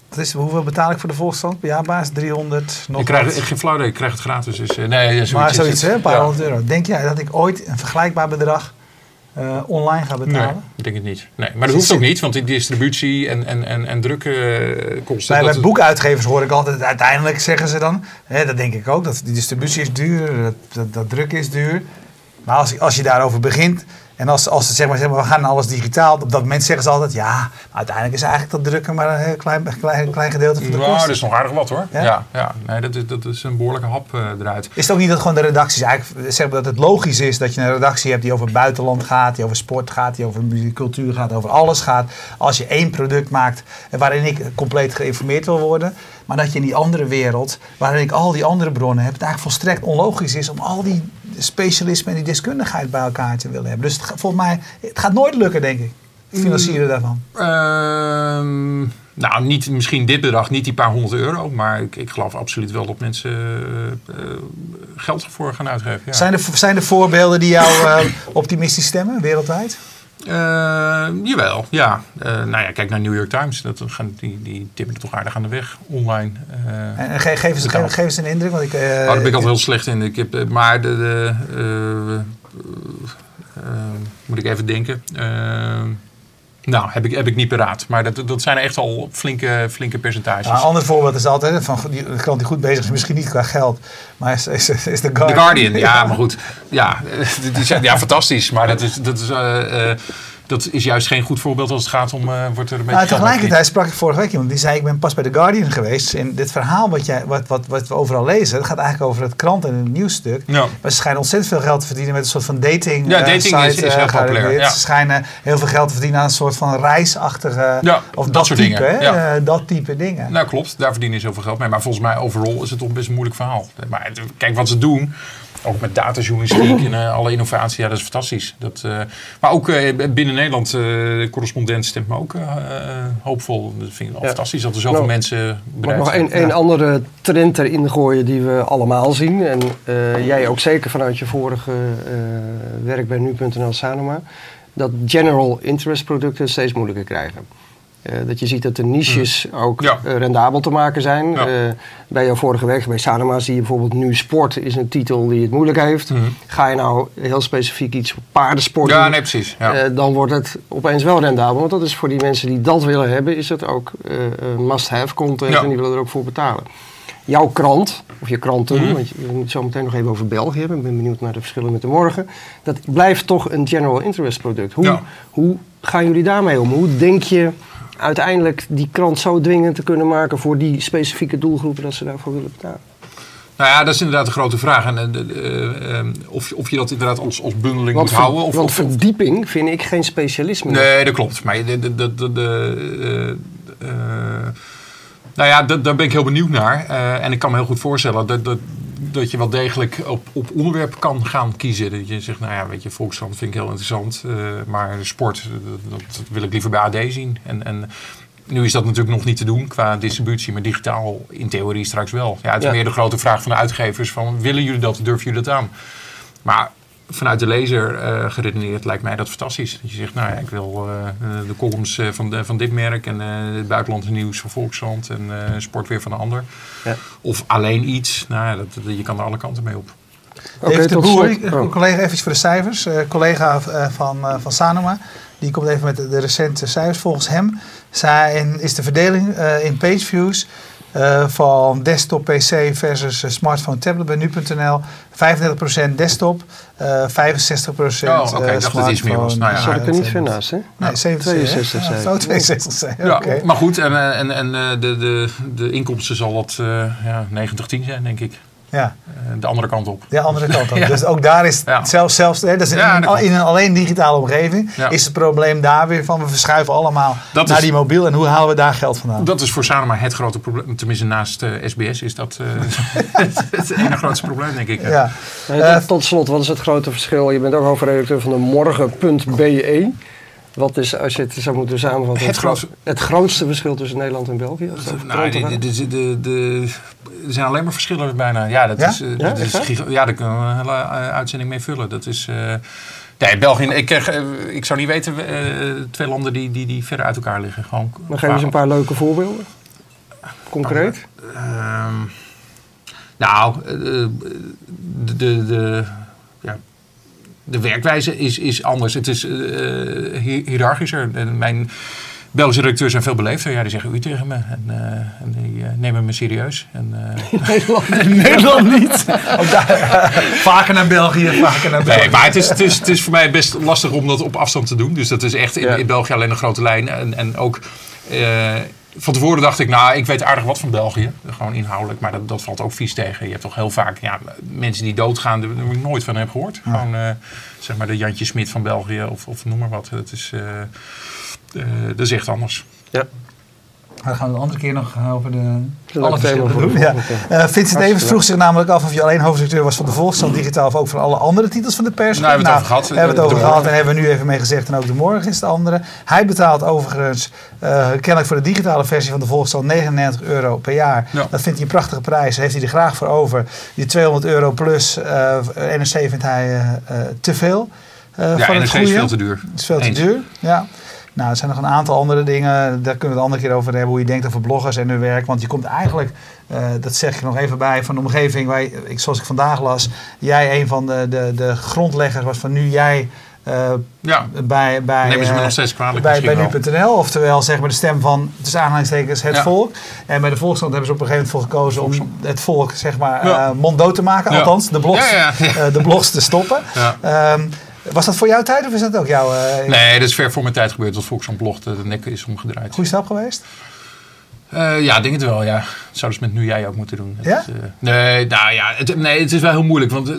wat is, hoeveel betaal ik voor de Volksstand per jaarbaas? 300? Nog Ik krijg het- geen flauw idee, ik krijg het gratis. Dus, eh, nee, zoiets maar zoiets, hè, een paar honderd euro. Denk jij dat ik ooit een vergelijkbaar bedrag eh, online ga Nee, betalen? ik denk het niet. Nee, maar dat hoeft ook niet, want die distributie en, en, en, en drukkosten... Bij, dat- bij boekuitgevers hoor ik altijd, uiteindelijk zeggen ze dan, hè, dat denk ik ook, dat die distributie is duur, dat, dat, dat druk is duur. Maar als, als je daarover begint en als, als ze zeg maar, zeg maar, we gaan alles digitaal, op dat moment zeggen ze altijd, ja, maar uiteindelijk is eigenlijk dat drukken maar een heel klein, klein, klein gedeelte van de Nou, kosten. dat is nog aardig wat hoor. Ja? Ja, ja, Nee, dat, is, dat is een behoorlijke hap eh, eruit. Is het ook niet dat gewoon de redacties eigenlijk zeg maar dat het logisch is dat je een redactie hebt die over buitenland gaat, die over sport gaat, die over cultuur gaat, over alles gaat. Als je één product maakt eh, waarin ik compleet geïnformeerd wil worden, maar dat je in die andere wereld, waarin ik al die andere bronnen heb, het eigenlijk volstrekt onlogisch is om al die specialisme en die deskundigheid bij elkaar te willen hebben. Dus het, volgens mij, het gaat nooit lukken, denk ik. Financieren daarvan. Ehm, nou, niet, misschien dit bedrag, niet die paar honderd euro. Maar ik, ik geloof absoluut wel dat mensen eh, geld ervoor gaan uitgeven. Ja. Zijn, er, zijn er voorbeelden die jou eh, optimistisch stemmen wereldwijd? Eh, jawel, ja. Eh, nou ja, kijk naar New York Times. Dat gaan, die, die tippen er toch aardig aan de weg online. Eh, En, ge- geef, eens, Dat geef, kan. geef eens een indruk. Want ik, oh, daar ben ik altijd heel slecht in. Ik heb, maar de, de, moet ik even denken. Nou, heb ik, heb ik niet paraat. Maar dat, dat zijn echt al flinke, flinke percentages. Ja, een ander voorbeeld is altijd van die, klant die goed bezig is, misschien niet qua geld, maar is, is, is de The Guardian. Guardian, ja, (laughs) maar goed. Ja, die- (laughs) die zijn, ja fantastisch. Maar dat is, dat, is, eh, eh, dat is juist geen goed voorbeeld als het gaat om... eh, wordt er een Nou, tegelijkertijd sprak ik vorige week iemand die zei: Ik ben pas bij The Guardian geweest. En dit verhaal wat, jij, wat, wat, wat we overal lezen, dat gaat eigenlijk over het krant en het nieuwsstuk. Ja. Maar ze schijnen ontzettend veel geld te verdienen met een soort van dating. Ja, eh, dating is- site, is eh, heel populair, gearriveerd. ja. Ze schijnen heel veel geld te verdienen aan een soort van reisachtige. Ja, of dat dat, soort type, dingen, ja. eh, dat type dingen. Nou, klopt. Daar verdienen ze zoveel geld mee. Maar volgens mij overal is het toch best een moeilijk verhaal. Maar kijk wat ze doen. Ook met datajournalistiek en eh, alle innovatie. Ja, dat is fantastisch. Dat, eh, maar ook eh, binnen Nederland, de correspondent, stemt me ook hoopvol. Dat vind ik wel Ja. fantastisch dat er zoveel Nou, mensen bereid nog zijn. één één andere trend erin gooien die we allemaal zien. En jij ook zeker vanuit je vorige werk bij nu.nl Sanoma. Dat general interest producten steeds moeilijker krijgen. Eh, dat je ziet dat de niches ook Ja. eh, rendabel te maken zijn. Ja. Eh, bij jouw vorige werk bij Sanoma zie je bijvoorbeeld nu sport is een titel die het moeilijk heeft. Mhm. Ga je nou heel specifiek iets paardensport Ja, doen, nee, precies. Ja. dan wordt het opeens wel rendabel. Want dat is voor die mensen die dat willen hebben, is het ook must-have content en die willen er ook voor betalen. Jouw krant, of je kranten, Mhm. want je- we moeten zo meteen nog even over België hebben. Ik ben benieuwd naar de verschillen met de morgen. Dat blijft toch een general interest product. Hoe, Ja. hoe gaan jullie daarmee om? Hoe denk je uiteindelijk die krant zo dwingend te kunnen maken voor die specifieke doelgroepen dat ze daarvoor willen betalen? Nou ja, dat is inderdaad een grote vraag. En, eh, eh, eh, of, of je dat inderdaad als, als bundeling Want, moet ver- houden. Of, want of- verdieping vind ik geen specialisme. Nee, dat klopt. Maar de, de, de, de, de, eh, nou ja, da- daar ben ik heel benieuwd naar. En ik kan me heel goed voorstellen dat, dat, dat je wel degelijk op, op onderwerp kan gaan kiezen. Dat je zegt, nou ja, weet je, Volkskrant vind ik heel interessant. eh, maar sport, eh, dat, dat wil ik liever bij AD zien. En, en nu is dat natuurlijk nog niet te doen qua distributie, maar digitaal in theorie straks wel. Ja, het is Ja. meer de grote vraag van de uitgevers van, willen jullie dat, durven jullie dat aan? Maar vanuit de lezer eh, geredeneerd lijkt mij dat fantastisch. Dat je zegt, nou ja, ik wil eh, de columns eh, van, de, van dit merk en eh, het buitenlandse nieuws van Volkskrant en eh, sport weer van een ander. Ja. Of alleen iets. Nou ja, dat, dat- je kan er alle kanten mee op. Oké, David de Boer, Oh. collega even voor de cijfers. Eh, collega eh, van, eh, van Sanoma, die komt even met de, de recente cijfers. Volgens hem zijn, is de verdeling eh, in pageviews eh, van desktop PC versus eh, smartphone tablet bij nu.nl 35% desktop, eh 65% Oh, oké, ik dacht dat het iets meer was. Nou ja, zat ik er niet ver naast, hè? Nee, 62. 62 hè? zei Ja, ik. zo 62 zei je, Ja, oké. maar goed, en, en, en eh, de, de, de inkomsten zal dat eh ja, 90-10 zijn, denk ik. Ja, Eh, de andere kant op. de andere kant op. (laughs) Ja. Dus ook daar is Ja. zelfs, zelfs hè, dat is in, Ja, dat klopt. in een alleen digitale omgeving, Ja. is het probleem daar weer van we verschuiven allemaal Dat naar is- die mobiel en hoe halen we daar geld vandaan? Dat is voor Sanoma het grote probleem. Tenminste, naast eh, SBS is dat eh, (laughs) het, het ene grootste probleem, denk ik. ja. Eh, Eh, tot, tot slot, wat is het grote verschil? Je bent ook hoofdredacteur van de morgen.be. Wat is, als je het zou moeten samenvatten, Het het, gro- grootste- het grootste verschil tussen Nederland en België? Nou, de, de, de, er zijn alleen maar verschillen bijna. Ja, dat Ja? is, eh, Ja, dat is ja, daar kunnen we een hele eh, uitzending mee vullen. Dat is. eh nee, België. Ik, ik zou niet weten, twee landen die, die, die verder uit elkaar liggen. Gewoon, Maar geef eens een paar leuke voorbeelden. Concreet? Ehm, nou, de, de, de, ja, de werkwijze is, is anders. Het is eh, hi- hiërarchischer. En mijn Belgische redacteurs zijn veel beleefder. Ja, die zeggen u tegen me. En, eh, en die eh, nemen me serieus. En, eh, (laughs) Nederland. Nederland niet. (laughs) (laughs) Ook daar, vaker naar België, vaker naar België. Nee, maar het is, het, is, het is voor mij best lastig om dat op afstand te doen. Dus dat is echt in, Ja. in België alleen een grote lijn. En, en ook van tevoren dacht ik, nou, ik weet aardig wat van België. Gewoon inhoudelijk, maar dat, dat valt ook vies tegen. Je hebt toch heel vaak ja, mensen die doodgaan, daar ik nooit van heb gehoord. Gewoon eh, zeg maar de Jantje Smit van België of, of noem maar wat. Het is, eh, eh, dat is echt anders. Ja. Dan gaan we een andere keer nog over de... Alle leuk thema verschillen voor de doen. Ja. Eh, Vincent Hartstikke vroeg zich namelijk af of je alleen hoofdredacteur was van de Volkskrant Digitaal of ook van alle andere titels van de pers. Nou, hebben we het over gehad. Hebben we het over gehad en hebben we nu even mee gezegd. En ook de morgen is de andere. Hij betaalt overigens eh, kennelijk voor de digitale versie van de Volkskrant 99 euro per jaar. Ja. Dat vindt hij een prachtige prijs. Heeft hij er graag voor over. Die 200 euro plus eh NRC vindt hij te veel. eh, Ja, van het is veel te duur. Het is veel te Eens. duur. Ja. Nou, er zijn nog een aantal andere dingen. Daar kunnen we het een andere keer over hebben. Hoe je denkt over bloggers en hun werk. Want je komt eigenlijk, eh, dat zeg ik nog even bij, van de omgeving waar, ik, zoals ik vandaag las, jij een van de, de, de grondleggers was van nu jij eh, Ja, bij, bij, nemen ze me eh, nog steeds kwalijk bij, bij nu.nl. Oftewel zeg maar de stem van, tussen aanhalingstekens, het Ja. volk. En bij de Volkskrant hebben ze op een gegeven moment voor gekozen om het volk zeg maar Ja. monddood te maken. Althans, de blogs, de blogs te stoppen. Ja. Was dat voor jouw tijd of is dat ook jouw eh, Nee, dat is ver voor mijn tijd gebeurd dat Volkskrant blog de nek is omgedraaid. goede stap geweest? Eh, ja, ik denk het wel, ja. Dat zouden ze met nu jij ook moeten doen. Ja? Het, eh, nee, nou ja, het, nee, het is wel heel moeilijk. Want,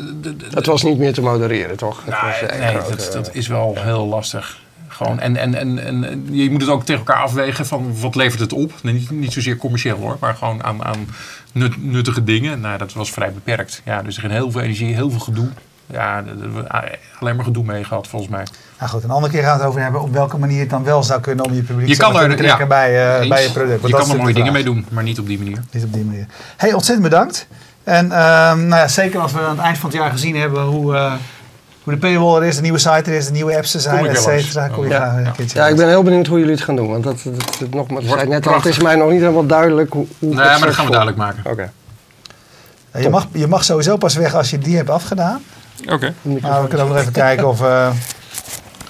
Het was niet meer te modereren, toch? Het nou, was echt nee, groot, dat, dat is wel heel lastig. Gewoon. En, en, en, en je moet het ook tegen elkaar afwegen van wat levert het op. Nee, Niet, niet zozeer commercieel hoor, maar gewoon aan, aan nut- nuttige dingen. Nou, dat was vrij beperkt. Ja, dus er ging heel veel energie, heel veel gedoe. Ja, we alleen maar gedoe mee gehad volgens mij. Nou goed, een andere keer gaan we het over hebben op welke manier het dan wel zou kunnen om je publiek Je kan er- te betrekken ja, bij, eh, bij je product. Want Je dat kan is er mooie dingen mee doen, maar niet op die manier. Niet op die manier. Hey, ontzettend bedankt. En ehm, nou ja, zeker als we aan het eind van het jaar gezien hebben hoe, eh, hoe de paywall er is, de nieuwe site er is, de nieuwe apps er zijn, et weer langs. cetera. Kom je Ja. graag een Ja. keertje Ja, ik ben heel benieuwd hoe jullie het gaan doen. Want dat, dat, dat, zei net al, het is mij nog niet helemaal duidelijk hoe, hoe Nee, het maar dat gaan we duidelijk maken. Oké. Je, mag, je mag sowieso pas weg als je die hebt afgedaan. Oké. Maar we kunnen ook nog even kijken of...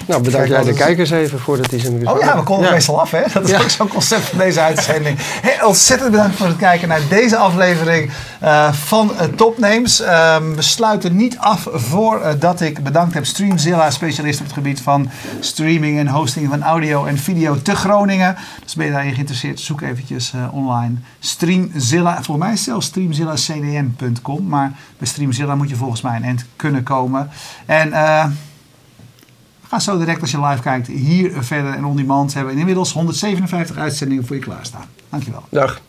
eh, Nou, bedankt jij de kijkers even voordat die zijn Oh ja, we konden Ja. meestal af, hè? Dat is Ja. ook zo'n concept van deze uitzending. Hey, ontzettend bedankt voor het kijken naar deze aflevering eh, van uh, Topnames. Ehm, we sluiten niet af voordat ik bedankt heb Streamzilla, specialist op het gebied van streaming en hosting van audio en video te Groningen. Dus ben je daarin geïnteresseerd, zoek eventjes eh, online Streamzilla. Volgens mij is het zelfs streamzillacdn.com, maar bij Streamzilla moet je volgens mij een end kunnen komen. En... Ga zo direct als je live kijkt hier verder en on demand. Hebben inmiddels 157 uitzendingen voor je klaarstaan. Dankjewel. Dag.